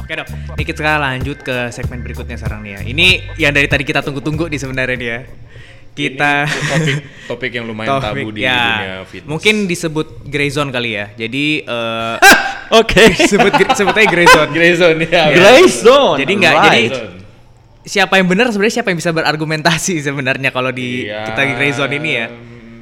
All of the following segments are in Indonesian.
Oke dok, ini kita lanjut ke segmen berikutnya sekarang nih ya. Ini yang dari tadi kita tunggu-tunggu nih sebenarnya nih ya. Kita Ini topik topik yang lumayan topik, tabu di ya, dunia fitness. Mungkin disebut gray zone kali ya. Jadi eh Oke. sebut sebut aja gray zone. Grey zone ya. Gray zone. Jadi nggak, right. jadi- Siapa yang benar sebenarnya siapa yang bisa berargumentasi sebenarnya kalau di Iya. kita di gray zone ini ya.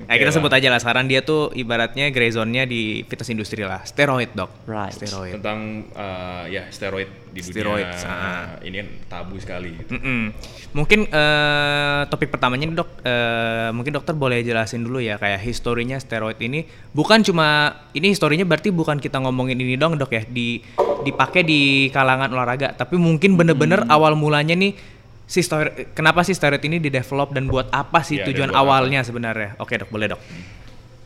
Nah, kita Iya. sebut aja lah sekarang dia tuh ibaratnya gray zone-nya di fitness industri lah. Steroid, Dok. Right. Steroid. tentang eh, ya steroid di dunia Steroid, ah. ini kan tabu sekali. gitu. Mm-mm. Mungkin eh, topik pertamanya nih, dok, eh, mungkin dokter boleh jelasin dulu ya kayak historinya steroid ini bukan cuma ini historinya berarti bukan kita ngomongin ini dong dok ya di dipakai di kalangan olahraga tapi mungkin bener-bener awal mulanya nih si steroid kenapa sih steroid ini di develop dan buat apa sih Iya, dan tujuan buat apa? awalnya sebenarnya oke dok boleh dok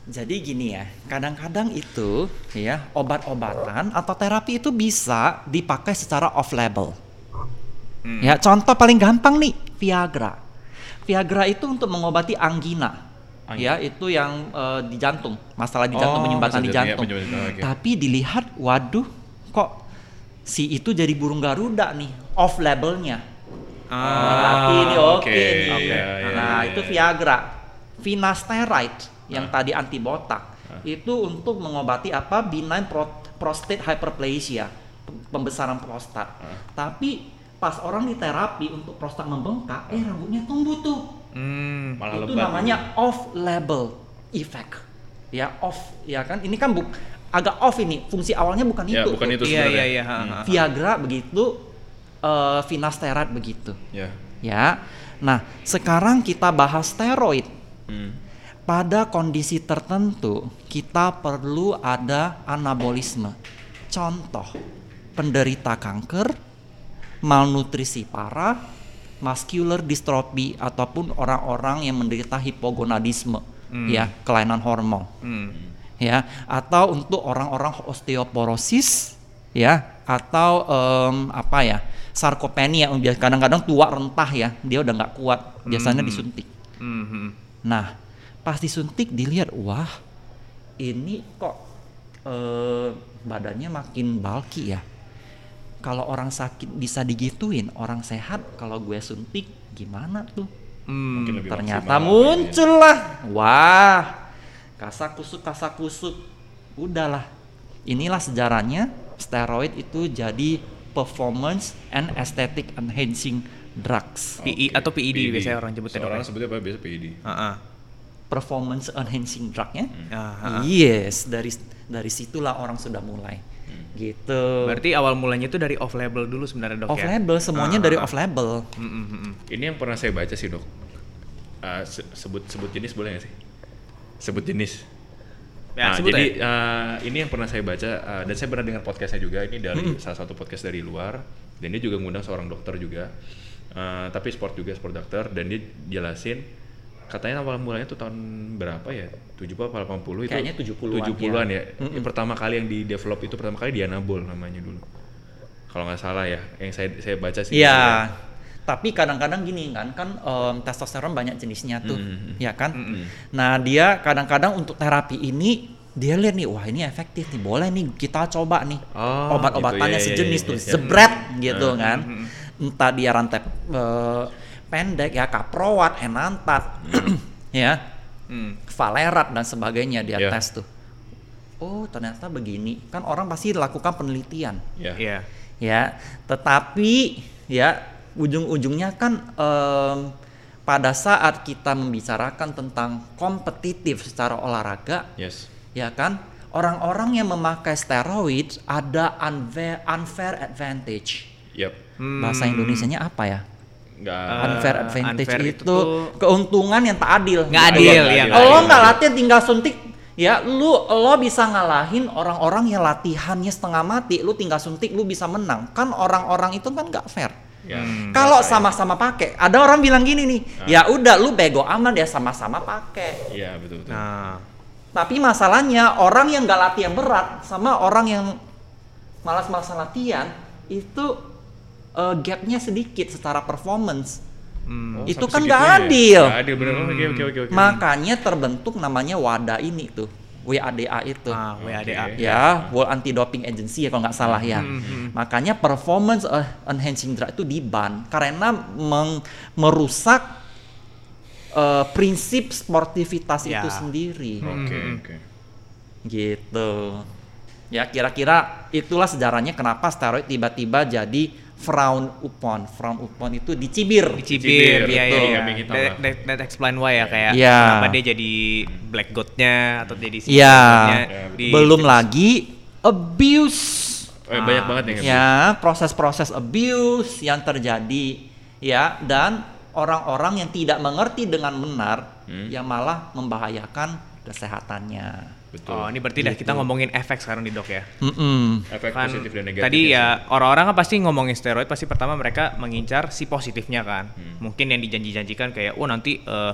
Jadi gini ya, kadang-kadang itu ya obat-obatan atau terapi itu bisa dipakai secara off label. Ya, contoh paling gampang nih, Viagra. Viagra itu untuk mengobati angina. Ya, itu yang eh, di jantung, masalah di jantung Oh, penyumbatan di maksudnya, jantung. iya, penyumbatan, oke. Tapi dilihat, waduh, kok si itu jadi burung garuda nih, off labelnya. Berarti ini oke Ah, oke, nih. iya, iya, nah, iya, itu. Viagra. Finasteride yang Ah. tadi anti botak itu untuk mengobati apa? Benign pro- prostate hyperplasia, pembesaran prostat. Ah. Tapi pas orang di terapi untuk prostat membengkak, eh rambutnya tumbuh tuh. hmm. Malah itu lebat. namanya off label effect. Ya, off ya kan? Ini kan buk agak off ini. Fungsi awalnya bukan Ya, itu. bukan itu iya sebenarnya. iya iya ha. Viagra begitu, eh finasteride begitu. Ya. Ya. Nah, sekarang kita bahas steroid. Hmm. Pada kondisi tertentu, kita perlu ada anabolisme. Contoh, penderita kanker, malnutrisi parah, muscular dystrophy ataupun orang-orang yang menderita hipogonadisme, ya, kelainan hormon. Hmm. Ya, atau untuk orang-orang osteoporosis, ya, atau em, apa ya, sarkopenia, bias- kadang-kadang tua rentah ya, dia udah nggak kuat, biasanya disuntik. Hmm, hmm. Nah, pas disuntik dilihat, wah, ini kok eh, badannya makin bulky ya. Kalau orang sakit bisa digituin, orang sehat kalau gue suntik gimana tuh? Hmm. Mungkin lebih Ternyata maksimal, muncullah, wah, kasak kusuk kasak kusuk, udahlah. Inilah sejarahnya steroid itu jadi performance and aesthetic enhancing drugs. PI atau PID biasanya orang nyebutnya, dok, Orang ya? sebutnya apa biasa PID. Ah, ah. performance enhancing drugnya. Ah, ah, ah. Yes, dari dari situlah orang sudah mulai. Gitu. Berarti awal mulanya itu dari off label dulu sebenarnya dok off ya? label semuanya Ah, dari ah, ah. off label. Hmm, hmm, hmm, hmm. Ini yang pernah saya baca sih dok. Se- sebut sebut jenis boleh nggak sih? Sebut jenis. Ya, nah, jadi aja. eh, ini yang pernah saya baca eh, dan saya pernah dengar podcastnya juga. Ini dari Hmm. salah satu podcast dari luar dan dia juga ngundang seorang dokter juga. Eh, tapi sport juga sport dokter dan dia jelasin katanya awal mulanya tuh tahun berapa ya? 70 apa 80 itu? Kayaknya 70-an, 70-an ya. Mm-mm. Yang pertama kali yang di develop itu pertama kali Dianabol namanya dulu. Kalau nggak salah ya, yang saya saya baca sih. Iya. Tapi kadang-kadang gini kan, kan em, testosteron banyak jenisnya tuh, Mhm. ya kan. Mm-mm. Nah dia kadang-kadang untuk terapi ini dia lihat nih, wah ini efektif nih, boleh nih kita coba nih Oh, obat-obatannya gitu, ya, ya, sejenis ya, tuh, ya, zebret gitu Ah, kan. Entah dia rantai eh, pendek ya, kaprowat, enantat, ya, Hmm. valerat dan sebagainya dia Ya. tes tuh. Oh ternyata begini, kan orang pasti lakukan penelitian Ya. Iya. ya tetapi ya ujung-ujungnya kan em, pada saat kita membicarakan tentang kompetitif secara olahraga Yes. ya kan orang-orang yang memakai steroid ada unfair, unfair advantage Yap. bahasa Indonesianya apa ya Nggak unfair Eh, advantage unfair itu, itu tuh- keuntungan yang tak adil Nggak Gitu. adil, ya. lo nggak latihan tinggal suntik ya lu lo bisa ngalahin orang-orang yang latihannya setengah mati lu tinggal suntik lu bisa menang kan orang-orang itu kan nggak fair Ya, kalau biasa ya. sama-sama pakai ada orang bilang gini nih ya udah lu bego aman ya sama-sama pakai Iya betul betul. Nah, tapi masalahnya orang yang nggak latihan berat sama orang yang malas-malasan latihan itu eh, gapnya sedikit secara performance hmm. Oh, itu kan nggak segitunya ya? adil. Nggak adil bener. Oke oke oke oke. makanya terbentuk namanya wadah ini tuh WADA itu. Ah, WADA. Oke. ya World Anti Doping Agency ya kalau nggak salah ya. Makanya performance eh, enhancing drug itu diban karena meng- merusak eh, prinsip sportivitas Ya. itu sendiri. Oke, oke. Gitu. Ya kira-kira itulah sejarahnya kenapa steroid tiba-tiba jadi frown upon. Frown upon itu dicibir. Dicibir, Dicibir, iya iya betul. iya. Kambing hitam That, that, that explain why ya kayak Iya. kenapa dia jadi black goat-nya atau jadi si Iya. black goat-nya di- Belum lagi abuse. Eh, banyak banget yang ya proses-proses abuse yang terjadi ya dan orang-orang yang tidak mengerti dengan benar Hmm. yang malah membahayakan kesehatannya. Betul. Oh, ini berarti dah kita ngomongin efek sekarang di dok ya. Mm-mm. Efek Kan positif dan negatif. tadi ya orang-orang kan pasti ngomongin steroid pasti pertama mereka mengincar si positifnya kan. Hmm. Mungkin yang dijanji-janjikan kayak oh nanti eh,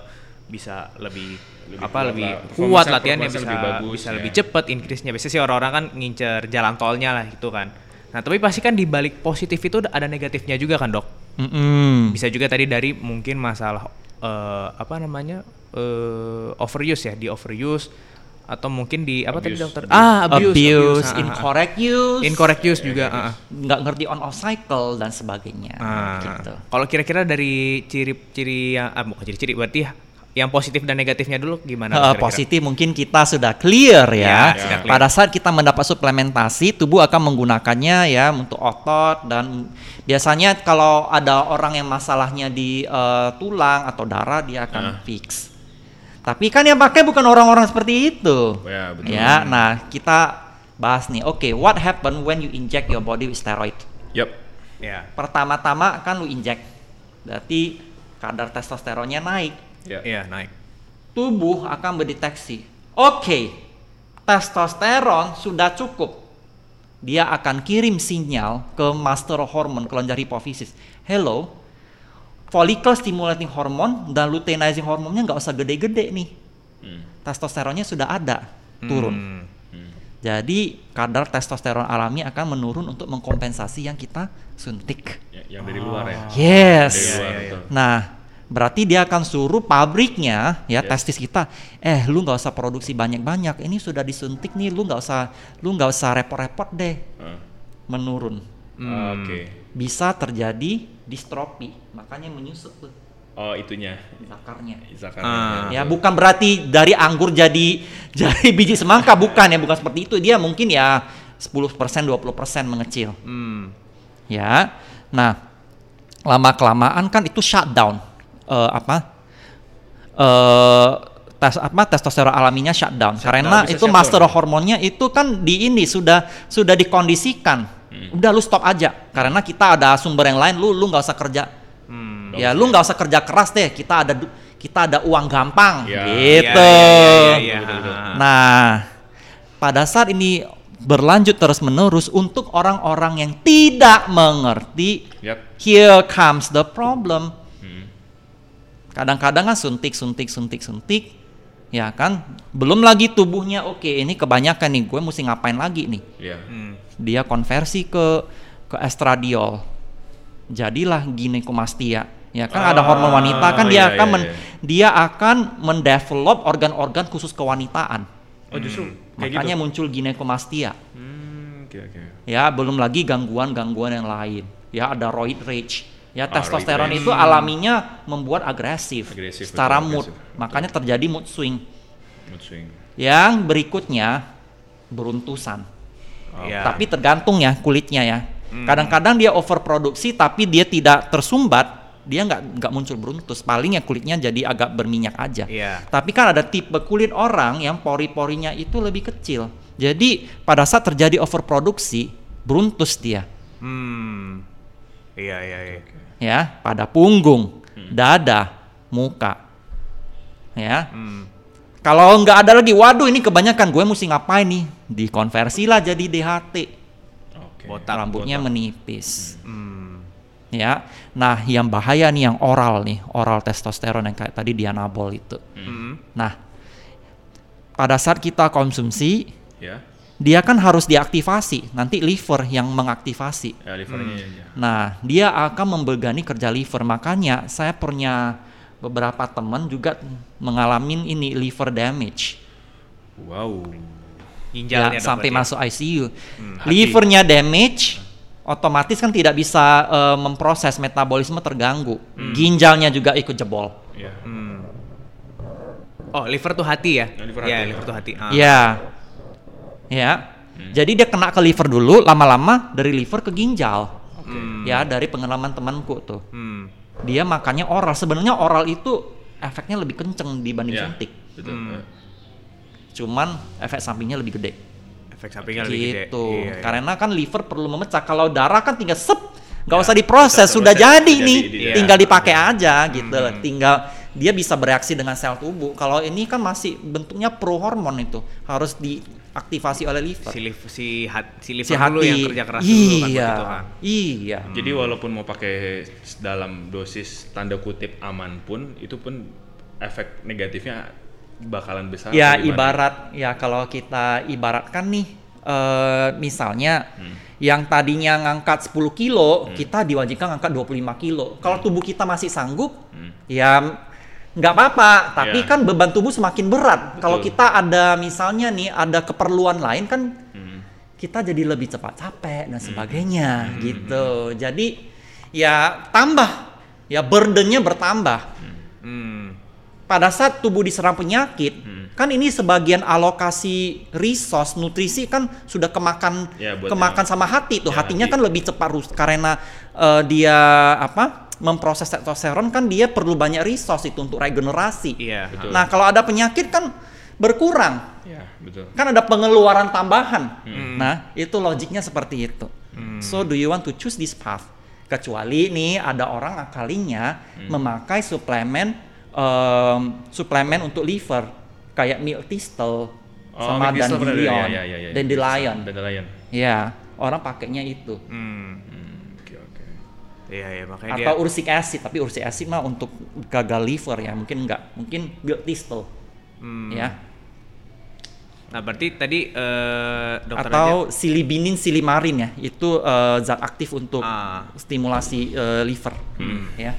bisa lebih, Lebih apa kuat lebih lah, kuat latihannya bisa lebih bagus, bisa ya. lebih cepet increase-nya. Biasanya sih orang-orang kan ngincer jalan tolnya lah gitu kan. Nah, tapi pasti kan di balik positif itu ada negatifnya juga kan, Dok? Mm-mm. Bisa juga tadi dari mungkin masalah eh, apa namanya? eh, overuse ya, di overuse atau mungkin di apa tadi Abuse, dokter? abuse. Ah, abuse, abuse, ah, ah, ah. incorrect use, incorrect use juga. ah, ah. nggak ngerti on off cycle dan sebagainya. Ah, gitu. Kalau kira-kira dari ciri-ciri yang ah, bukan ciri-ciri berarti yang positif dan negatifnya dulu gimana? Kira-kira? positif mungkin kita sudah clear ya. Ya, clear. Pada saat kita mendapat suplementasi, tubuh akan menggunakannya ya untuk otot dan biasanya kalau ada orang yang masalahnya di eh, tulang atau darah dia akan fix. Tapi kan yang pakai bukan orang-orang seperti itu. Ya, betul. Ya, nah kita bahas nih. Oke, what happen when you inject your body with steroid? Yup. Ya. Pertama-tama kan lu inject. Berarti kadar testosteronnya naik. Ya. Iya, naik. tubuh akan mendeteksi, oke, testosteron sudah cukup. Dia akan kirim sinyal ke master hormone kelenjar hipofisis. Hello, follicle stimulating hormone dan luteinizing hormonnya nggak usah gede-gede nih. Hmm. Testosteronnya sudah ada, turun. Hmm. Hmm. Jadi kadar testosteron alami akan menurun untuk mengkompensasi yang kita suntik. Ya, yang dari luar ya. Yes. Dari luar, iya. betul. Nah, berarti dia akan suruh pabriknya ya Yes. testis kita, eh lu nggak usah produksi banyak-banyak, ini sudah disuntik nih, lu nggak usah lu nggak usah repot-repot deh, Ah. menurun. Hmm. Oke. Bisa terjadi distropi, makanya menyusut tuh Oh, itunya. zakarnya. Zakarnya. Ah. Ya bukan berarti dari anggur jadi jadi biji semangka bukan ya, bukan seperti itu. Dia mungkin ya 10% 20% mengecil. Hmm. ya. Nah, lama kelamaan kan itu shutdown eh, apa? eh tes apa testosteron alaminya shutdown karena bisa itu shutdown. master hormonnya itu kan di ini sudah sudah dikondisikan. Udah lu stop aja karena kita ada sumber yang lain lu lu nggak usah kerja. Hmm. Ya lu nggak usah kerja keras deh. Kita ada kita ada uang gampang Ya. gitu. Iya, iya, iya, iya. Betul, betul. Nah, pada saat ini berlanjut terus-menerus untuk orang-orang yang tidak mengerti, Yap. here comes the problem. Hmm. Kadang-kadang kan suntik, suntik, suntik, suntik, ya kan? Belum lagi tubuhnya oke, ini kebanyakan nih, gue mesti ngapain lagi nih? Ya. Hmm. Dia konversi ke ke estradiol, jadilah ginekomastia. Ya kan ada hormon wanita kan Ah, dia iya, akan iya, men- iya. dia akan mendevelop organ-organ khusus kewanitaan. Oh, justru kayak Makanya gitu. muncul ginekomastia. Hmm, oke oke. Ya, belum lagi gangguan-gangguan yang lain. Ya, ada roid rage. Ya, Ah, testosteron itu alaminya membuat agresif, Agresif, secara betul, mood. agresif. Makanya terjadi mood swing. Mood swing. Yang berikutnya beruntusan. Ya. Tapi tergantung ya kulitnya ya. Hmm. Kadang-kadang dia overproduksi tapi dia tidak tersumbat, dia nggak nggak muncul beruntus. Paling ya kulitnya jadi agak berminyak aja. Iya. Tapi kan ada tipe kulit orang yang pori-porinya itu lebih kecil. Jadi pada saat terjadi overproduksi, beruntus dia. Hmm. Iya, iya, iya. Ya, pada punggung, Hmm. dada, muka. Ya. Hmm. Kalau nggak ada lagi, waduh ini kebanyakan gue mesti ngapain nih? Dikonversilah jadi DHT. Oke. Botak. Rambutnya menipis. Hmm. Ya. Nah, yang bahaya nih yang oral nih, oral testosteron yang kayak tadi dianabol itu. Hmm. Nah, pada saat kita konsumsi, Ya. dia kan harus diaktifasi. Nanti liver yang mengaktifasi. Ya, livernya Hmm. ya. Nah, dia akan membebani kerja liver. Makanya saya punya beberapa teman juga mengalami ini liver damage. Wow. Ginjalnya ya, sampai ya? masuk ICU. hati. Livernya damage, otomatis kan tidak bisa eh, memproses metabolisme terganggu. Ginjalnya juga ikut jebol. Ya. Hmm. Oh, liver tuh hati ya? Ya, liver Iya, hati. liver tuh hati. Ah. Ya, ya. Jadi dia kena ke liver dulu, lama-lama dari liver ke ginjal. Hmm. Ya, dari pengalaman temanku tuh. Hmm. Dia makannya oral. Sebenarnya oral itu efeknya lebih kenceng dibanding Ya, suntik. Betul. Hmm. Cuman efek sampingnya lebih gede. Efek sampingnya lebih gede. gitu. Iya, iya. Karena kan liver perlu memecah. Kalau darah kan tinggal sep, nggak Ya, usah diproses, sudah jadi sudah nih, jadi, iya. tinggal dipakai aja gitu. Hmm. Tinggal dia bisa bereaksi dengan sel tubuh. Kalau ini kan masih bentuknya pro hormon itu, harus diaktifasi oleh liver. si liver si, hat, si liver Si dulu hati. yang kerja keras dulu kan iya, itu kan. iya. Jadi walaupun mau pakai dalam dosis tanda kutip aman pun itu pun efek negatifnya bakalan besar. Ya ibarat ya kalau kita ibaratkan nih eh misalnya Hmm. yang tadinya ngangkat 10 kilo, kita diwajibkan ngangkat 25 kilo. Kalau tubuh kita masih sanggup, Hmm. ya nggak apa-apa. Tapi Ya. kan beban tubuh semakin berat. Kalau kita ada misalnya nih ada keperluan lain kan Hmm. kita jadi lebih cepat capek dan sebagainya gitu. Jadi ya tambah ya burdennya bertambah Hmm. pada saat tubuh diserang penyakit, Hmm. kan ini sebagian alokasi resource nutrisi kan sudah kemakan buat kemakan yang- sama hati tuh. ya, Hatinya hati. kan lebih cepat rus karena eh, dia apa? Memproses testosteron kan dia perlu banyak resource itu untuk regenerasi. Iya. Betul. Nah, kalau ada penyakit kan berkurang. Ya, betul. Kan ada pengeluaran tambahan. Hmm. Nah, itu logiknya seperti itu. So, do you want to choose this path? Kecuali nih ada orang akalinya Hmm. memakai suplemen em, suplemen untuk liver kayak milk thistle sama Mick Thistle bener, dandelion. ya, ya, ya, ya. Dandelion. Dandelion. Ya, orang pakainya itu. Hmm. Hmm. Iya, iya, makanya Atau dia ursic acid, tapi ursic acid mah untuk gagal liver ya, mungkin enggak. Mungkin milk thistle. Hmm. Ya. Nah, berarti tadi eh dokter atau silibinin silimarin ya itu eh, zat aktif untuk Ah. stimulasi eh, liver ya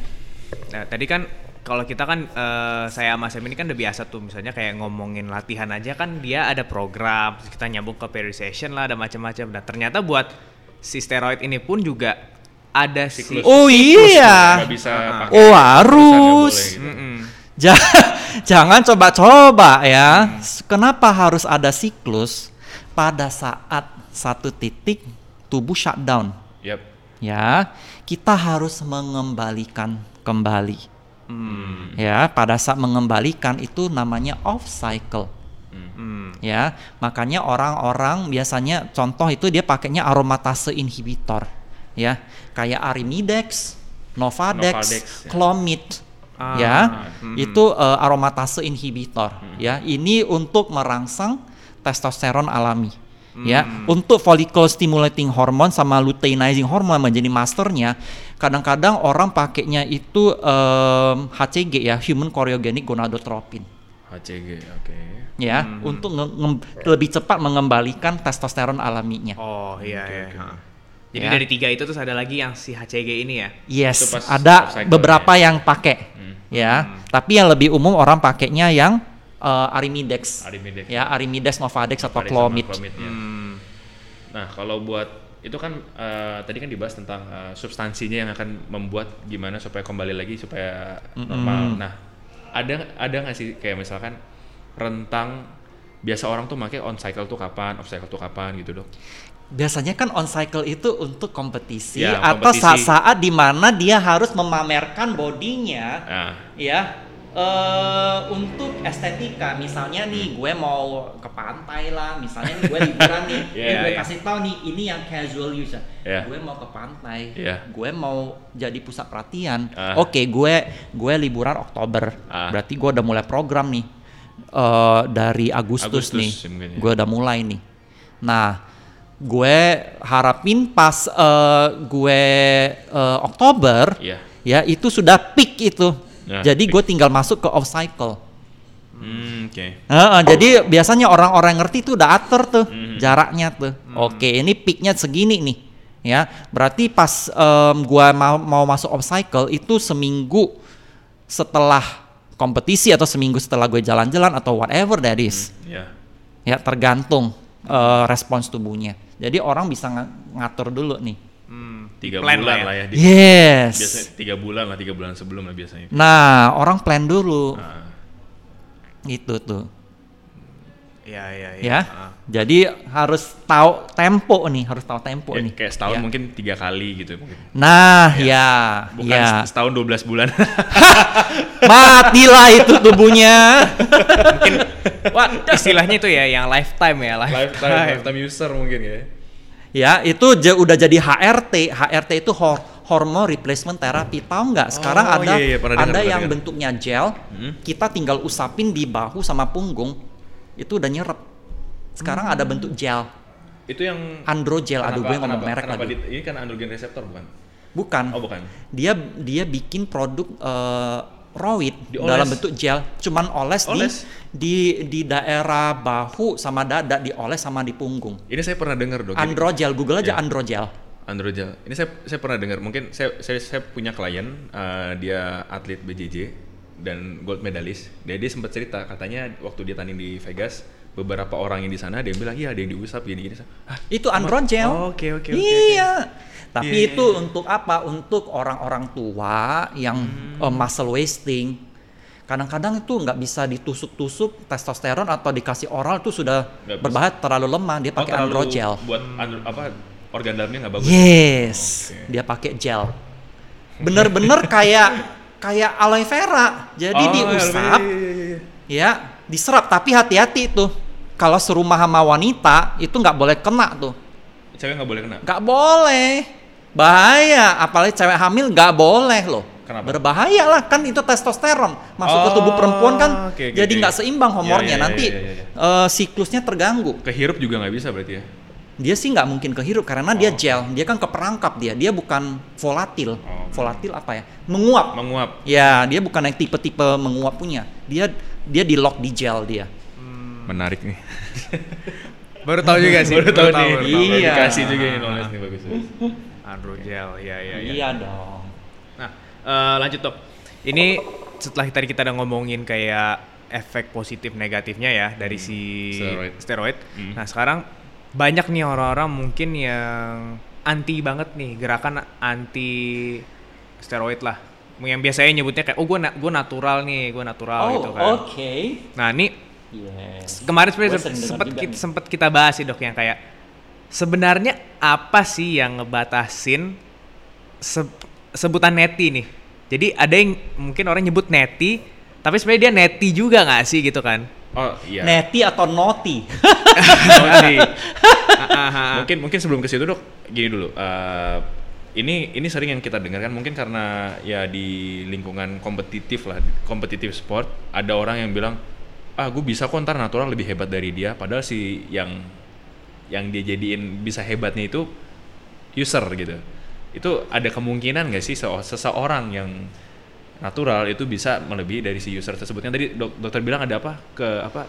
Nah, tadi kan kalau kita kan eh, saya sama Sam ini kan udah biasa tuh misalnya kayak ngomongin latihan aja kan dia ada program kita nyambung ke period session lah ada macam-macam. Nah, ternyata buat si steroid ini pun juga ada si Siklus. oh iya Nggak bisa pakai Oh, harus. boleh gitu. Jangan coba-coba ya kenapa harus ada siklus pada saat satu titik tubuh shutdown Yap. ya kita harus mengembalikan kembali Hmm. ya pada saat mengembalikan itu namanya off cycle Hmm. ya makanya orang-orang biasanya contoh itu dia pakainya aromatase inhibitor ya kayak arimidex novadex, Novadex, ya. clomid Ah, ya hmm. itu eh, aromatase inhibitor ya ini untuk merangsang testosteron alami ya untuk follicle stimulating hormone sama luteinizing hormone menjadi masternya kadang-kadang orang pakainya itu em, HCG ya human choreogenic gonadotropin HCG, oke. ya untuk nge- nge- lebih cepat mengembalikan testosteron alaminya. Oh, iya Oke, iya. oke. Jadi Ya. dari tiga itu terus ada lagi yang si HCG ini ya. Yes, Itu pas ada beberapa ya. yang pakai ya, tapi yang lebih umum orang pakainya yang eh, Arimidex. Arimidex. Ya, Arimidex, Novadex atau Novadex Clomid. Clomid, ya. Hmm. Nah, kalau buat itu kan eh, tadi kan dibahas tentang eh, substansinya yang akan membuat gimana supaya kembali lagi supaya normal. Nah, ada ada nggak sih kayak misalkan rentang biasa orang tuh pakai on cycle tuh kapan, off cycle tuh kapan gitu dok? Biasanya kan on cycle itu untuk kompetisi Ya, atau saat-saat di mana dia harus memamerkan bodinya Nah, ya eh untuk estetika misalnya nih gue mau ke pantai lah misalnya nih gue liburan nih Iya, eh, gue iya. kasih tahu nih ini yang casual use Iya. gue mau ke pantai Iya. gue mau jadi pusat perhatian Ah. oke gue gue liburan Oktober Ah. berarti gue udah mulai program nih eh dari Agustus, Agustus nih mungkin ya. gue udah mulai nih nah gue harapin pas eh, gue eh, Oktober Iya. ya itu sudah peak itu Ya, jadi gue tinggal masuk ke off cycle hmm, oke. Heeh, jadi biasanya orang-orang ngerti tuh udah atur tuh Mhm. jaraknya tuh oke ini peaknya segini nih ya berarti pas em, gua mau, mau masuk off cycle itu seminggu setelah kompetisi atau seminggu setelah gue jalan-jalan atau whatever that is Ya. Ya, tergantung eh, respons tubuhnya. Jadi orang bisa nga- ngatur dulu nih. Hmm, tiga plan bulan lah lah ya. di- Yes. Biasanya tiga bulan lah, tiga bulan sebelum lah biasanya. Nah, orang plan dulu. Nah, Itu tuh. Iya, iya, iya. Ya. Ah. Jadi harus tahu tempo nih, harus tahu tempo kayak, nih. kayak setahun Ya. mungkin tiga kali gitu mungkin. Nah, ya, Bukan ya. setahun 12 bulan. Matilah itu tubuhnya. Wah, istilahnya itu ya yang lifetime ya, lifetime, lifetime user mungkin ya. ya, itu udah jadi HRT. HRT itu hor hormone replacement therapy. Tahu nggak? Sekarang Oh, ada iya, iya, pernah ada yang dengar. bentuknya gel. Hmm. Kita tinggal usapin di bahu sama punggung. Itu udah nyerap. Sekarang ada bentuk gel. Itu yang Androgel. Aduh, gue ngomong merek kenapa lagi. di- ini kan androgen reseptor bukan? Bukan. Oh bukan. Dia dia bikin produk eh, roid Dioles. dalam bentuk gel. Cuman oles, Oles? di di di daerah bahu sama dada dioles sama di punggung. Ini saya pernah dengar dok. Androgel, Google aja Ya. androgel. Androgel. Ini saya saya pernah dengar. Mungkin saya saya, saya punya klien eh, dia atlet BJJ dan gold medalist. Dia dia sempat cerita katanya waktu dia tanding di Vegas beberapa orang yang di sana dia bilang iya ada yang diusap gini gini. Ah, Itu androgel. Oh, oke, oke, oke, Iya. Tapi Iya, iya, itu untuk apa? Untuk orang-orang tua yang Hmm. eh, muscle wasting. Kadang-kadang itu nggak bisa ditusuk-tusuk testosteron atau dikasih oral itu sudah bisa. berbahaya terlalu lemah. Dia oh, pakai terlalu androgel. Buat andro, apa organ dalamnya nggak bagus. Yes, Oke. dia pakai gel. Bener-bener kayak kayak aloe vera. Jadi Oh, diusap, iya, iya, iya. ya diserap. Tapi hati-hati tuh. Kalau serumah sama wanita itu nggak boleh kena tuh. Cewek nggak boleh kena. Nggak boleh. Bahaya. Apalagi cewek hamil nggak boleh loh. Kenapa? Berbahaya lah kan itu testosteron masuk ke tubuh Oh, perempuan kan oke, oke, jadi nggak seimbang hormonnya Iya, iya, nanti iya, iya, iya. eh, siklusnya terganggu. Kehirup juga nggak bisa berarti ya. Dia sih nggak mungkin kehirup karena dia gel, dia kan keperangkap dia, dia bukan volatil. Oh. Volatil apa ya? Menguap. Menguap. Ya, dia bukan yang tipe-tipe menguap punya. Dia dia di lock di gel dia. Menarik nih. Baru tahu juga sih. Baru tahu nih. baru. Iya. Dikasih juga ini knowledge nih bagus. bagus. Androgel, ya ya ya. Iya dong. Nah, eh, lanjut dok. Ini setelah tadi kita udah ngomongin kayak efek positif negatifnya ya dari si Steroid. steroid. Hmm. Nah sekarang banyak nih orang-orang mungkin yang anti banget nih gerakan anti steroid lah. Yang biasanya nyebutnya kayak oh gue na gue natural nih, gue natural oh, gitu kan. oke. Nah ini Yes. kemarin sebenarnya juga kita, nih. sempet kita bahas sih dok yang kayak sebenarnya apa sih yang ngebatasin se- sebutan neti nih jadi ada yang mungkin orang nyebut neti tapi sebenarnya dia neti juga nggak sih gitu kan Oh iya. Neti atau noti? Ah. mungkin mungkin sebelum ke situ dok gini dulu eh, ini ini sering yang kita dengar kan mungkin karena ya di lingkungan kompetitif lah kompetitif sport ada orang yang bilang ah gue bisa kok ntar natural lebih hebat dari dia. Padahal si yang yang dia jadiin bisa hebatnya itu user gitu. Itu ada kemungkinan nggak sih se- seseorang yang natural itu bisa melebihi dari si user tersebut? Yang tadi dok- dokter bilang ada apa? Ke apa?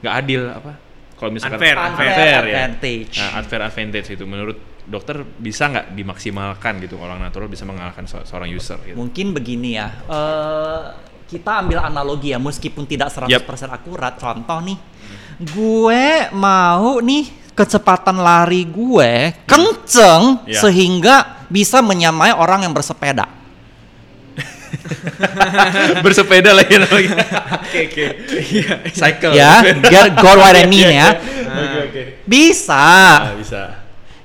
Nggak adil apa? Kalau misalkan Unfair, unfair, ya. advantage. Nah, unfair advantage itu menurut dokter bisa nggak dimaksimalkan gitu orang natural bisa mengalahkan se- seorang user gitu. Mungkin begini ya. eh, kita ambil analogi ya meskipun tidak 100% akurat. Contoh nih. Gue mau nih kecepatan lari gue kenceng Ya. sehingga bisa menyamai orang yang bersepeda. Bersepeda lagi lagi. Oke oke. Iya. Cycle. Ya, get got what I mean ya. Oke oke. Bisa. Ah, bisa.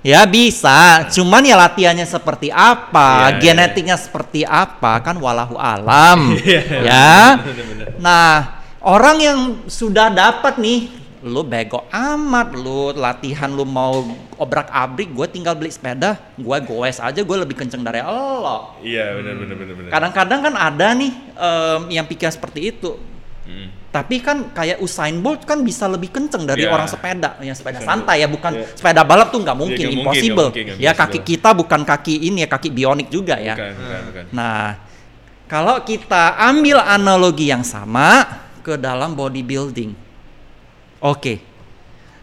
Ya bisa, cuman ya latihannya seperti apa, Iya, genetiknya seperti apa kan walahu alam, Iya, ya. bener-bener. Nah orang yang sudah dapat nih, lu bego amat, lu latihan lu mau obrak abrik, gue tinggal beli sepeda, gue goes aja, gue lebih kenceng dari lo. Iya benar benar benar benar. Kadang-kadang kan ada nih em, yang pikir seperti itu, Hmm. Tapi kan kayak Usain Bolt kan bisa lebih kenceng dari Iya. orang sepeda, yang sepeda Usain santai ya, bukan Iya. sepeda balap tuh nggak mungkin, nggak mungkin, impossible. nggak mungkin, nggak ya kaki kita bukan kaki ini ya, kaki bionik juga ya. Bukan bukan bukan. Nah, kalau kita ambil analogi yang sama ke dalam bodybuilding, oke,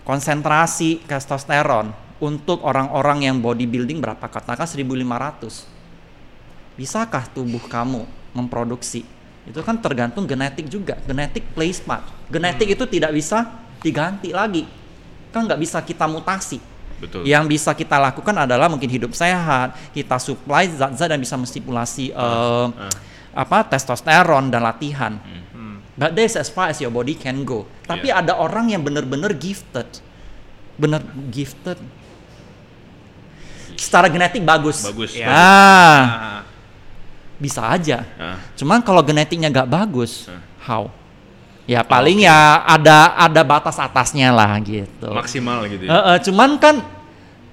konsentrasi testosteron untuk orang-orang yang bodybuilding berapa? Katakan 1.500. Bisakah tubuh kamu memproduksi? Itu kan tergantung genetik juga. Genetik plays part. Genetik itu tidak bisa diganti lagi. Kan nggak bisa kita mutasi. Betul. Yang bisa kita lakukan adalah mungkin hidup sehat, kita supply zat-zat dan bisa menstimulasi eh, apa testosteron dan latihan. Hmm. But that's as far as your body can go. Tapi Yeah. ada orang yang bener-bener gifted, bener gifted. Secara genetik bagus. Bagus. Iya. Ah, Ah, bisa aja. Ah. Cuman kalau genetiknya nggak bagus, Ah. how? Ya paling ya ada ada batas atasnya lah gitu. Maksimal gitu ya. Eh, eh, cuman kan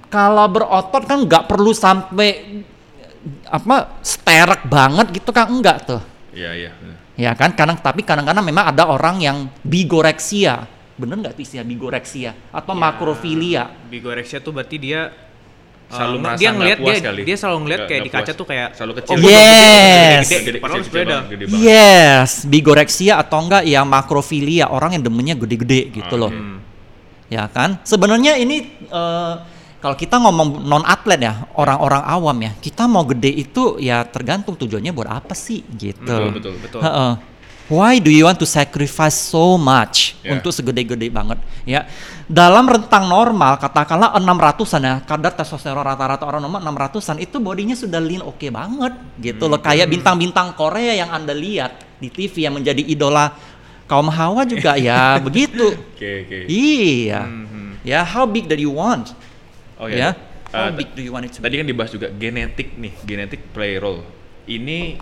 kalau berotot kan nggak perlu sampai apa sterek banget gitu kan enggak tuh. Iya, iya. Ya kan kadang tapi kadang-kadang memang ada orang yang bigoreksia. Bener nggak tuh istilah bigoreksia atau Ya. makrofilia? Bigorexia tuh berarti dia Selalu uh, merasa dia puas dia, kali. dia selalu ngelihat Nggak- kayak di nggak kaca puas. tuh kayak Selalu oh, kecil. gua Yes. gede, Gede, padahal sebenarnya. Yes, bigoreksia atau enggak yang makrofilia, orang yang demennya gede-gede gitu Ah, loh. Hmm. Ya kan? Sebenarnya ini eh, kalau kita ngomong non atlet ya, orang-orang awam ya, kita mau gede itu ya tergantung tujuannya buat apa sih gitu. Betul, betul. betul. Heeh. Why do you want to sacrifice so much Ya. untuk segede-gede banget ya? Dalam rentang normal katakanlah 600-an ya, kadar testosteron rata-rata orang normal 600-an itu bodinya sudah lean oke banget gitu Hmm. loh. Kayak bintang-bintang Korea yang Anda lihat di TV yang menjadi idola kaum hawa juga ya begitu. Oke, oke. Iya. Mhm. Ya, how big that you want? Oh ya. ya. How Eh, big do you want it to Tadi be? kan dibahas juga genetik nih, genetik play role. Ini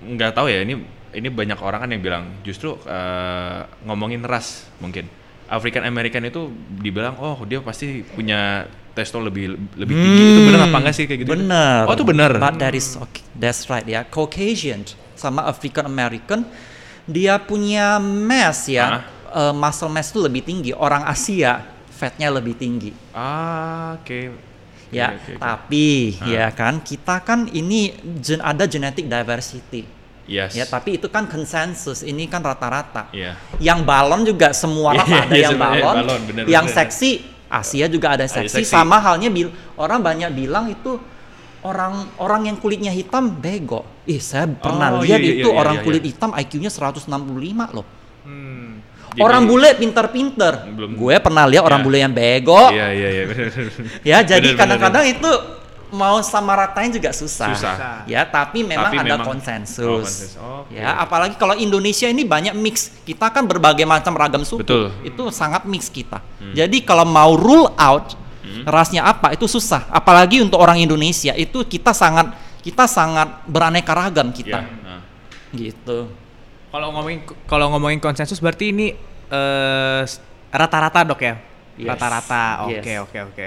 nggak tahu ya, ini ini banyak orang kan yang bilang justru eh, ngomongin ras mungkin. African American itu dibilang oh dia pasti punya testo lebih lebih tinggi. Itu benar apa enggak sih kayak gitu? Benar. Oh, itu benar. But that is okay. That's right ya. Caucasian sama African American dia punya mass ya. eh, muscle mass itu lebih tinggi. Orang Asia fatnya lebih tinggi. Ah, oke. Ya, Oke, oke, oke. tapi ya kan kita kan ini gen, ada genetic diversity. Yes. Ya, tapi itu kan konsensus. Ini kan rata-rata. Iya. Yang balon juga semua ras Iya, ada iya, yang balon. balon, bener, yang bener. seksi Asia juga ada seksi. seksi. Sama halnya bil orang banyak bilang itu orang orang yang kulitnya hitam bego. Ih, saya pernah Oh, lihat iya, iya, itu iya, orang iya, kulit iya. hitam IQ-nya 165 loh. Hmm. Jadi- orang bule pinter-pinter. Gue pernah lihat orang Iya. bule yang bego. Iya, iya, iya. Ya, jadi kadang-kadang itu mau sama ratain juga susah. Susah. Ya, tapi memang Tapi ada memang- konsensus. Oh, konsensus. Oke. Ya, apalagi kalau Indonesia ini banyak mix. Kita kan berbagai macam ragam suku. Betul. Itu sangat mix kita. Jadi kalau mau rule out rasnya apa itu susah. Apalagi untuk orang Indonesia itu kita sangat kita sangat beraneka ragam Iya. kita. nah. Gitu. Kalau ngomongin kalau ngomongin konsensus berarti ini eh, rata-rata dok ya? Rata-rata. Oke oke oke.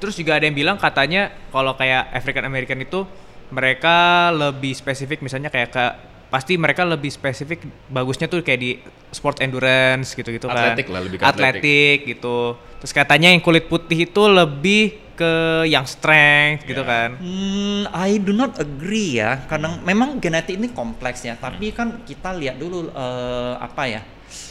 Terus juga ada yang bilang katanya kalau kayak African American itu mereka lebih spesifik misalnya kayak ke pasti mereka lebih spesifik bagusnya tuh kayak di sport endurance gitu-gitu kan. Atletik lah, lebih ke atletik gitu. Terus katanya yang kulit putih itu lebih ke yang strength gitu Ya. kan. Hmm, I do not agree ya. Kadang memang genetik ini kompleks ya. Tapi kan kita lihat dulu eh, apa ya?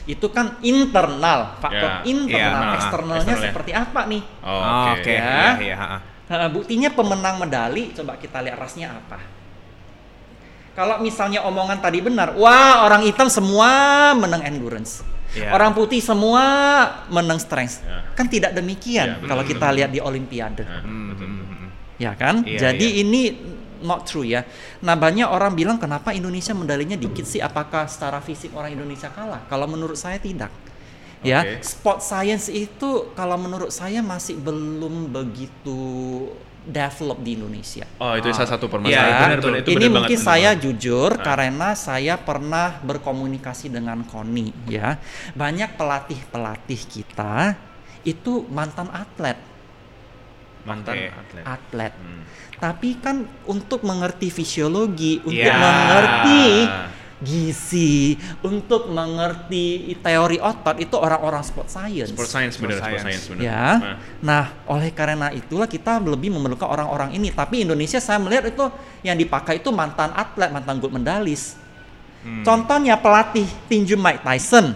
Itu kan internal, faktor Ya, internal, iya, nah, eksternalnya eksternal ya. seperti apa nih? Oh, Oh, oke. Oke. Ya. Iya iya. ha. Nah, buktinya pemenang medali, coba kita lihat rasnya apa. Kalau misalnya omongan tadi benar, wah orang hitam semua menang endurance. Iya. Orang putih semua menang strength. Ya. Kan tidak demikian Ya, benar, kalau kita lihat di olimpiade. Hmm, betul. hmm, hmm. Ya kan? Iya, Jadi iya. ini not true ya. Nah, banyak orang bilang kenapa Indonesia medalinya dikit sih? Apakah secara fisik orang Indonesia kalah? Kalau menurut saya tidak. Ya, Oke. sport science itu kalau menurut saya masih belum begitu develop di Indonesia. Oh, itu salah satu permasalahan. Ya, benar, benar, itu ini benar mungkin banget, saya benar jujur Ah. karena saya pernah berkomunikasi dengan Koni ya. Banyak pelatih-pelatih kita itu mantan atlet, mantan Oke. atlet. atlet. Hmm. Tapi kan untuk mengerti fisiologi, untuk Ya. mengerti gizi, untuk mengerti teori otot itu orang-orang sport science. Sport science benar, sport science. science benar. Ya. Nah, Nah, oleh karena itulah kita lebih memerlukan orang-orang ini. Tapi Indonesia saya melihat itu yang dipakai itu mantan atlet, mantan gold medalis. Hmm. Contohnya pelatih tinju Mike Tyson,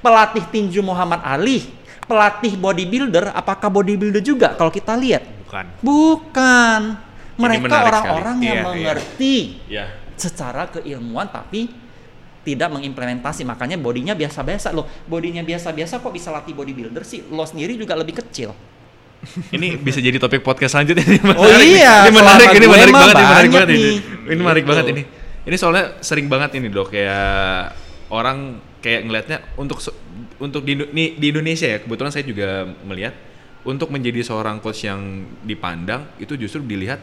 pelatih tinju Muhammad Ali, pelatih bodybuilder, apakah bodybuilder juga kalau kita lihat? Bukan. Bukan. Mereka orang-orang yang Iya, iya. mengerti ya. secara keilmuan tapi tidak mengimplementasi makanya bodinya biasa-biasa loh bodinya biasa-biasa kok bisa latih bodybuilder sih lo sendiri juga lebih kecil Ini bisa jadi topik podcast selanjutnya. Ini Oh menarik. iya, ini menarik, ini menarik banget, ini menarik banget ini. Ini menarik banget ini. Ini soalnya sering banget ini dok, kayak orang kayak ngelihatnya untuk untuk di, nih, di Indonesia ya kebetulan saya juga melihat untuk menjadi seorang coach yang dipandang itu justru dilihat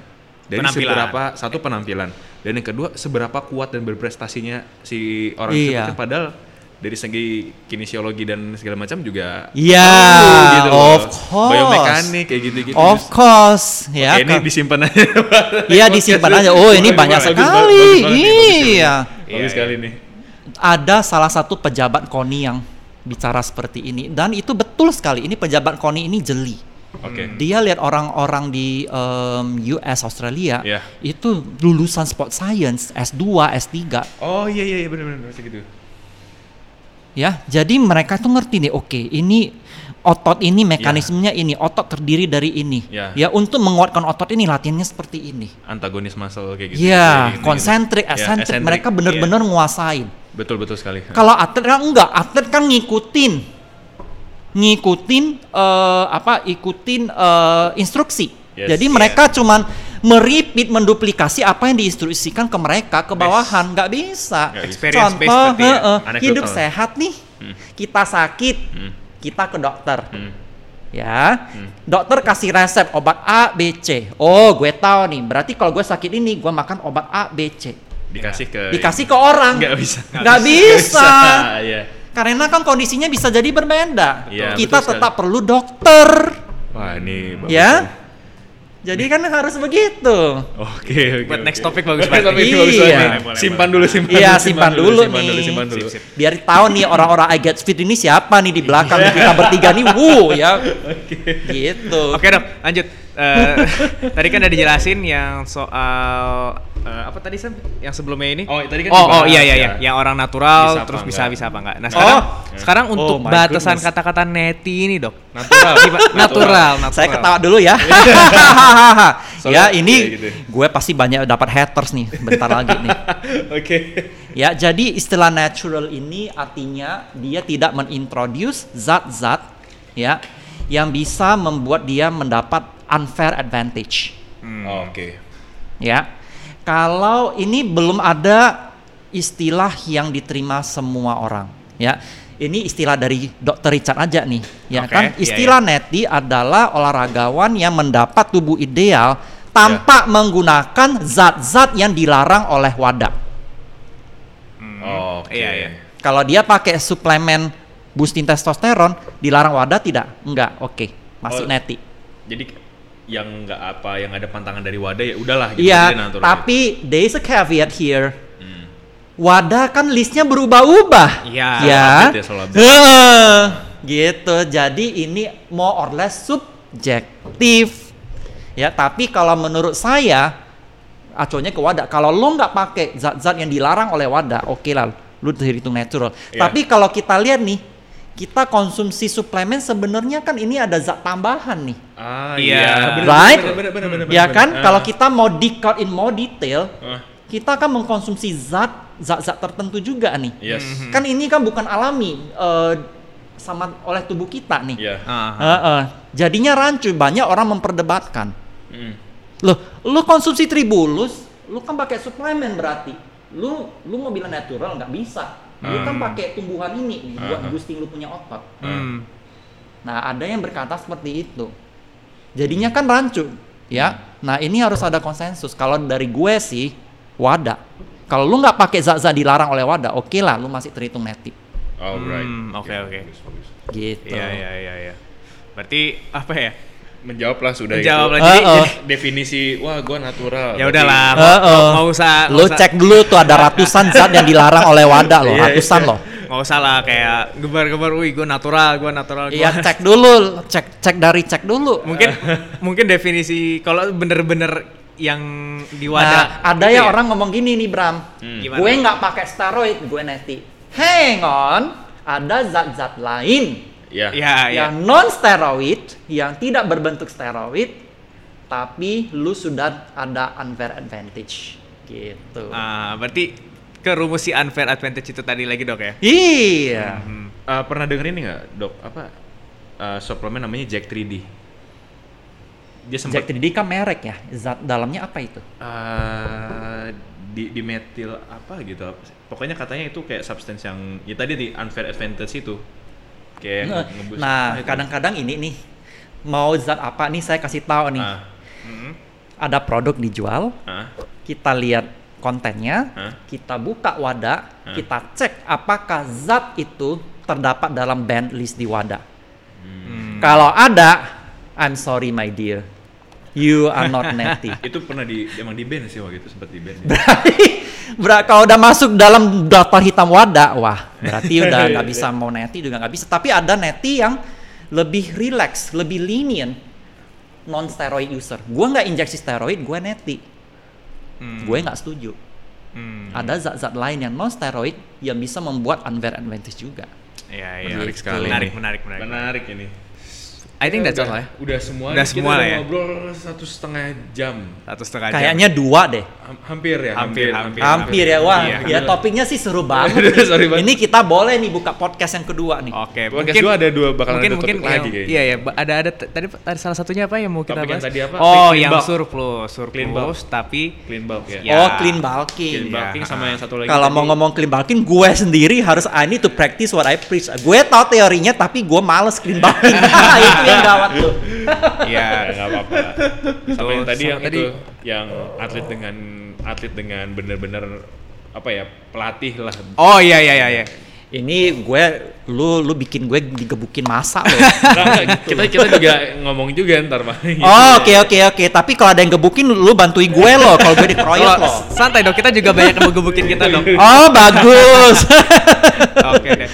dari Penampilan. seberapa satu penampilan dan yang kedua seberapa kuat dan berprestasinya si orang Iya. tersebut padahal dari segi kinesiologi dan segala macam juga Iya, perlu gitu loh. of course. biomekanik kayak gitu-gitu of course Oke, ya ini disimpan aja. Iya disimpan aja. Oh ini banyak bagus, sekali. bagus bagus Iya. Bagus Iya, sekali nih. Ada salah satu pejabat KONI yang bicara seperti ini dan itu betul sekali. Ini pejabat KONI ini jeli. Oke. Dia lihat orang-orang di em, US Australia Iya. itu lulusan sport science S2, S3 Oh iya iya iya benar-benar segitu. ya. Jadi mereka tuh ngerti nih, oke, ini otot ini mekanismenya ini, otot terdiri dari ini. Ya. Ya, untuk menguatkan otot ini latihannya seperti ini. Antagonis muscle kayak gitu. Kayak Iya, gitu-gitu. konsentrik, Ya, esentrik, eccentric, mereka iya. benar-benar nguasain. Betul betul sekali. Kalau atlet kan enggak, atlet kan ngikutin, ngikutin eh, apa? Ikutin eh, instruksi. Yes, Jadi iya. mereka cuman meripit, menduplikasi apa yang diinstruksikan ke mereka ke bawahan, nggak bisa. Experience Contoh, berarti ya? heeh, Anekdotal. hidup sehat nih, Hmm. kita sakit, Hmm. kita ke dokter. Hmm. Ya, dokter kasih resep obat A, B, C. Oh, gue tahu nih. Berarti kalau gue sakit ini, gue makan obat A, B, C. Dikasih ke Dikasih ke orang. Nggak bisa. Nggak bisa. Iya. Karena kan kondisinya bisa jadi berbeda. Iya, Kita betul tetap perlu dokter. Wah, ini bagus. Ya. Jadi kan harus begitu. Oke, oke. Buat next oke. topic bagus Next banget. topic Iya. bagus banget. Simpan dulu, simpan Iya, dulu, simpan dulu simpan dulu, nih. simpan dulu. Sip, sip. Biar tahu nih orang-orang I get fit ini siapa nih di belakang kita bertiga nih. Wuh ya. Gitu. Oke dok, lanjut. Eh, tadi kan udah dijelasin yang soal eh, apa tadi Sam? Yang sebelumnya ini? Oh, tadi kan Oh, oh iya iya ya. iya, yang orang natural Bisa apa terus bisa enggak. bisa apa enggak. Nah, sekarang Oh. sekarang Oh untuk my batasan goodness. kata-kata neti ini, Dok. Natural. Natural, natural. Saya ketawa dulu ya. ya Soalnya- ini iya gitu. gue pasti banyak dapat haters nih bentar lagi nih. Oke. Ya, jadi istilah natural ini artinya dia tidak menintroduce zat-zat ya yang bisa membuat dia mendapat unfair advantage. Oke. Ya. Kalau ini belum ada istilah yang diterima semua orang, ya. Ini istilah dari Dr. Richard aja nih, ya Oke, kan? iya, Istilah neti adalah olahragawan yang mendapat tubuh ideal tanpa menggunakan zat-zat yang dilarang oleh WADA. Oke. Iya, iya. Kalau dia pakai suplemen boosting testosteron, dilarang WADA tidak? Enggak, oke. Masuk Oh, neti. Jadi yang nggak apa yang ada pantangan dari wadah ya udahlah gitu. Iya, natural. tapi there is a caveat here. Hmm. WADA kan listnya berubah-ubah. Iya. Ya. update ya, update. Heeh, gitu. Jadi ini more or less subjektif. Ya, tapi kalau menurut saya acuannya ke WADA. Kalau lo nggak pakai zat-zat yang dilarang oleh WADA, oke lah, lu terhitung natural. Iya. Tapi kalau kita lihat nih, kita konsumsi suplemen sebenarnya kan ini ada zat tambahan nih. Ah Iya. iya. Right? Bener, bener, bener, bener, ya bener. kan? Ah. Kalau kita mau dig out in more detail, Ah, kita kan mengkonsumsi zat zat-zat tertentu juga nih. yes. Kan ini kan bukan alami eh, sama oleh tubuh kita nih. Iya. Ah, Heeh. Jadinya rancu, banyak orang memperdebatkan. Mm. Loh, lu konsumsi tribulus, lu kan pakai suplemen berarti. Lu lu mau bilang natural nggak bisa. Lu kan Hmm. pakai tumbuhan ini nih, buat Uh-huh. boosting lu punya otot. Hmm. Nah, ada yang berkata seperti itu. Jadinya kan rancu, ya. Nah, ini harus ada konsensus. Kalau dari gue sih, WADA. Kalau lu nggak pakai zat-zat dilarang oleh WADA, oke lah, lu masih terhitung netik. Alright. Hmm, oke, oke. bagus, bagus. Gitu. Iya iya iya iya. Berarti apa ya? Menjawab lah sudah Menjawab itu. lah. Jadi- Uh-uh. Definisi wah gua natural. Ya udahlah, Uh, mau, uh. mau usah Lu usah- cek dulu tuh ada ratusan zat yang dilarang oleh WADA loh, Iya, ratusan iya. loh. nggak usah lah kayak gebar-gebar, wih gue natural, gue natural. Gua. Iya, cek dulu, cek cek dari cek dulu. mungkin mungkin definisi kalau bener-bener yang di Nah, wadah. ada gitu ya orang ngomong gini nih Bram, Hmm. Gimana? gue nggak pakai steroid, gue neti. Hang on, ada zat-zat lain Ya. Iya iya. yang non steroid, yang tidak berbentuk steroid, tapi lu sudah ada unfair advantage, gitu. Ah, berarti ke rumus si unfair advantage itu tadi lagi dok ya. Iya. Eh, pernah denger ini nggak dok apa eh, suplemen namanya Jack 3D dia sempat Jack 3D kan merek ya. Zat dalamnya apa itu? eh, di, di metil apa gitu pokoknya katanya itu kayak substance yang ya tadi di unfair advantage itu kayak Nah, Nah, kadang-kadang ini nih mau zat apa nih saya kasih tahu nih. ah, Hmm. Ada produk dijual, ah, kita lihat kontennya, Hah? kita buka wadah, Hah? kita cek apakah zat itu terdapat dalam band list di wadah. Hmm. Kalau ada, I'm sorry my dear, you are not netty. itu pernah di emang di band sih waktu itu sempat di band ya. berarti ber- kalau udah masuk dalam daftar hitam wadah, wah berarti udah nggak bisa mau neti juga nggak bisa. Tapi ada neti yang lebih relax, lebih lenient, non steroid user. Gua nggak injeksi steroid, gue neti. Hmm. Gue nggak setuju. Hmm. Ada zat-zat lain yang non steroid yang bisa membuat unfair advantage juga. Iya, iya. Menarik sekali. Menarik, menarik, menarik. menarik ini I think that's udah, all ya. udah semua Udah semua kita lah ya. ngobrol satu setengah jam Satu setengah jam. Kayaknya dua deh. Ham- hampir ya Hampir, hampir. Hampir ya, wah. Iya. Ya topiknya sih seru banget. nih. Sorry banget. Ini kita boleh nih buka podcast yang kedua nih. Oke, Podcast dua ada dua bakalan mungkin ada mungkin topik lagi yang- kayaknya. Iya ya, ada ada tadi tadi salah satunya apa yang mau kita Topik yang bahas? tadi apa? Oh, Clean yang bulk. surplus, Clean bulk. surplus tapi clean bulk ya, Ya. Oh, clean bulking. clean bulking Iya. sama yang satu lagi Kalau mau ngomong clean bulking, gue sendiri harus I need to practice what I preach. Gue tau teorinya, tapi gue males clean bulking. itu yang gawat tuh. ya ya nggak apa-apa sama yang tadi sama yang tadi- itu yang atlet dengan atlet dengan bener-bener apa ya pelatih lah Oh iya iya iya iya. Ini gue, lu lu bikin gue digebukin masa loh. Nggak, kita kita juga ngomong juga ntar pak Gitu. Oh, oke oke oke. Tapi kalau ada yang gebukin, lu bantuin gue loh. Kalau gue dikeroyok Oh, loh. santai dong, kita juga banyak yang gebukin kita dong. Oh, bagus. Oke deh.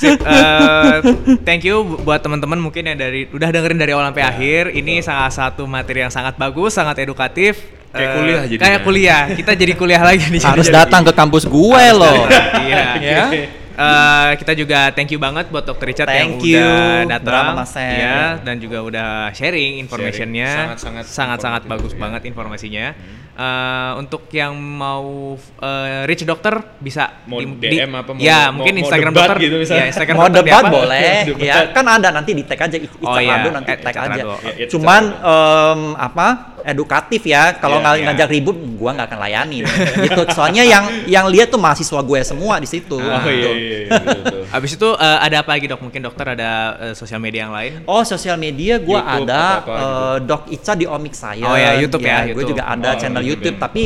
Sip, eh, thank you bu- buat teman-teman mungkin yang dari udah dengerin dari awal sampai akhir. Ini salah satu materi yang sangat bagus, sangat edukatif. Kayak Eh, kuliah jadinya. Kayak kuliah. Kita jadi kuliah lagi di sini. harus datang ke kampus gue loh. Iya. Ya. Eh, kita juga thank you banget buat Dr. Richard yang Thank you, udah datang, ya, dan juga udah sharing informationnya, Sangat-sangat sangat-sangat bagus ya. banget informasinya. Eh, untuk yang mau eh, reach dokter bisa Mau di- DM apa mau- ya mau- mungkin mau Instagram debat dokter gitu misalnya. ya Instagram Mau dokter debat apa? boleh, Debat. ya kan ada nanti di tag aja Oh Instagram iya, lu nanti tag aja. Ya, itu Cuman em, apa edukatif ya. Kalau Iya, nggak iya. ngajak ribut, gua nggak akan layani. gitu. Soalnya yang yang lihat tuh mahasiswa gue semua di situ. oh Gitu. iya iya, iya betul. Abis itu eh, ada apa lagi dok? Mungkin dokter ada eh, sosial media yang lain? Oh sosial media gue YouTube, ada apa-apa gitu. eh, Dok Ica di Omik saya. Oh ya, YouTube ya, Gue YouTube. juga ada Oh, channel YouTube YouTube, ya. tapi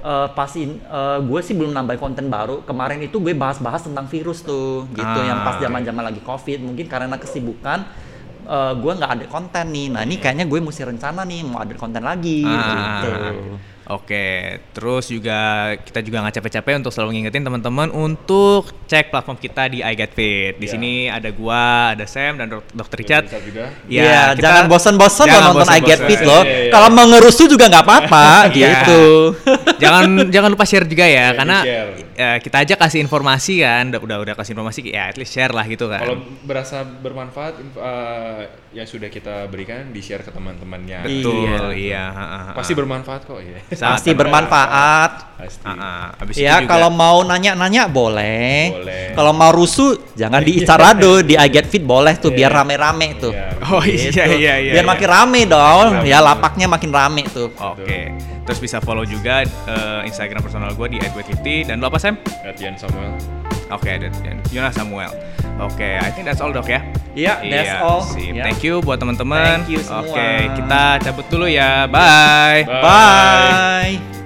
eh, pasti gue sih belum nambah konten baru. Kemarin itu gue bahas-bahas tentang virus tuh, gitu yang pas Ah. zaman-zaman lagi covid. Mungkin karena kesibukan eh, gue nggak ada konten nih. Nah ini kayaknya gue mesti rencana nih mau ada konten lagi. Ah, gitu. Oke, terus juga kita juga nggak capek-capek untuk selalu ngingetin teman-teman untuk cek platform kita di iGetFit. Di Ya. sini ada gua, ada Sam dan Dok- Dr. Richard. Bisa juga. Iya, kita- jangan bosan-bosan loh nonton I Get bosan-bosan. Fit loh. Iya, iya. Kalau mau ngerusuh juga nggak apa-apa, Iya. gitu. jangan jangan lupa share juga ya, Ya, karena ya, kita aja kasih informasi kan, udah udah, udah kasih informasi ya at least share lah gitu kan. Kalau berasa bermanfaat eh, yang sudah kita berikan di share ke teman-temannya. Betul, iya. ha, ha, ha. Pasti bermanfaat kok ya. Pasti bermanfaat. Pasti. Ah, ah. Abis itu Ya juga- kalau mau nanya-nanya boleh. Boleh. Kalau mau rusuh jangan di Icarado, di I Get Fit boleh tuh biar rame-rame tuh. Iya. Oh iya Gitu. iya iya. Biar iya. makin rame dong. Rame. Ya lapaknya makin rame tuh. Oke, terus bisa follow juga eh, Instagram personal gue di @wet50 dan lo apa Sam? Latihan Samuel. Oke, dan dan Yona Samuel. Oke, I think that's all dok ya. Iya, that's all. sip. Ya. Thank you buat teman-teman. Thank you semua. Oke, kita cabut dulu ya. Bye. Bye. Bye.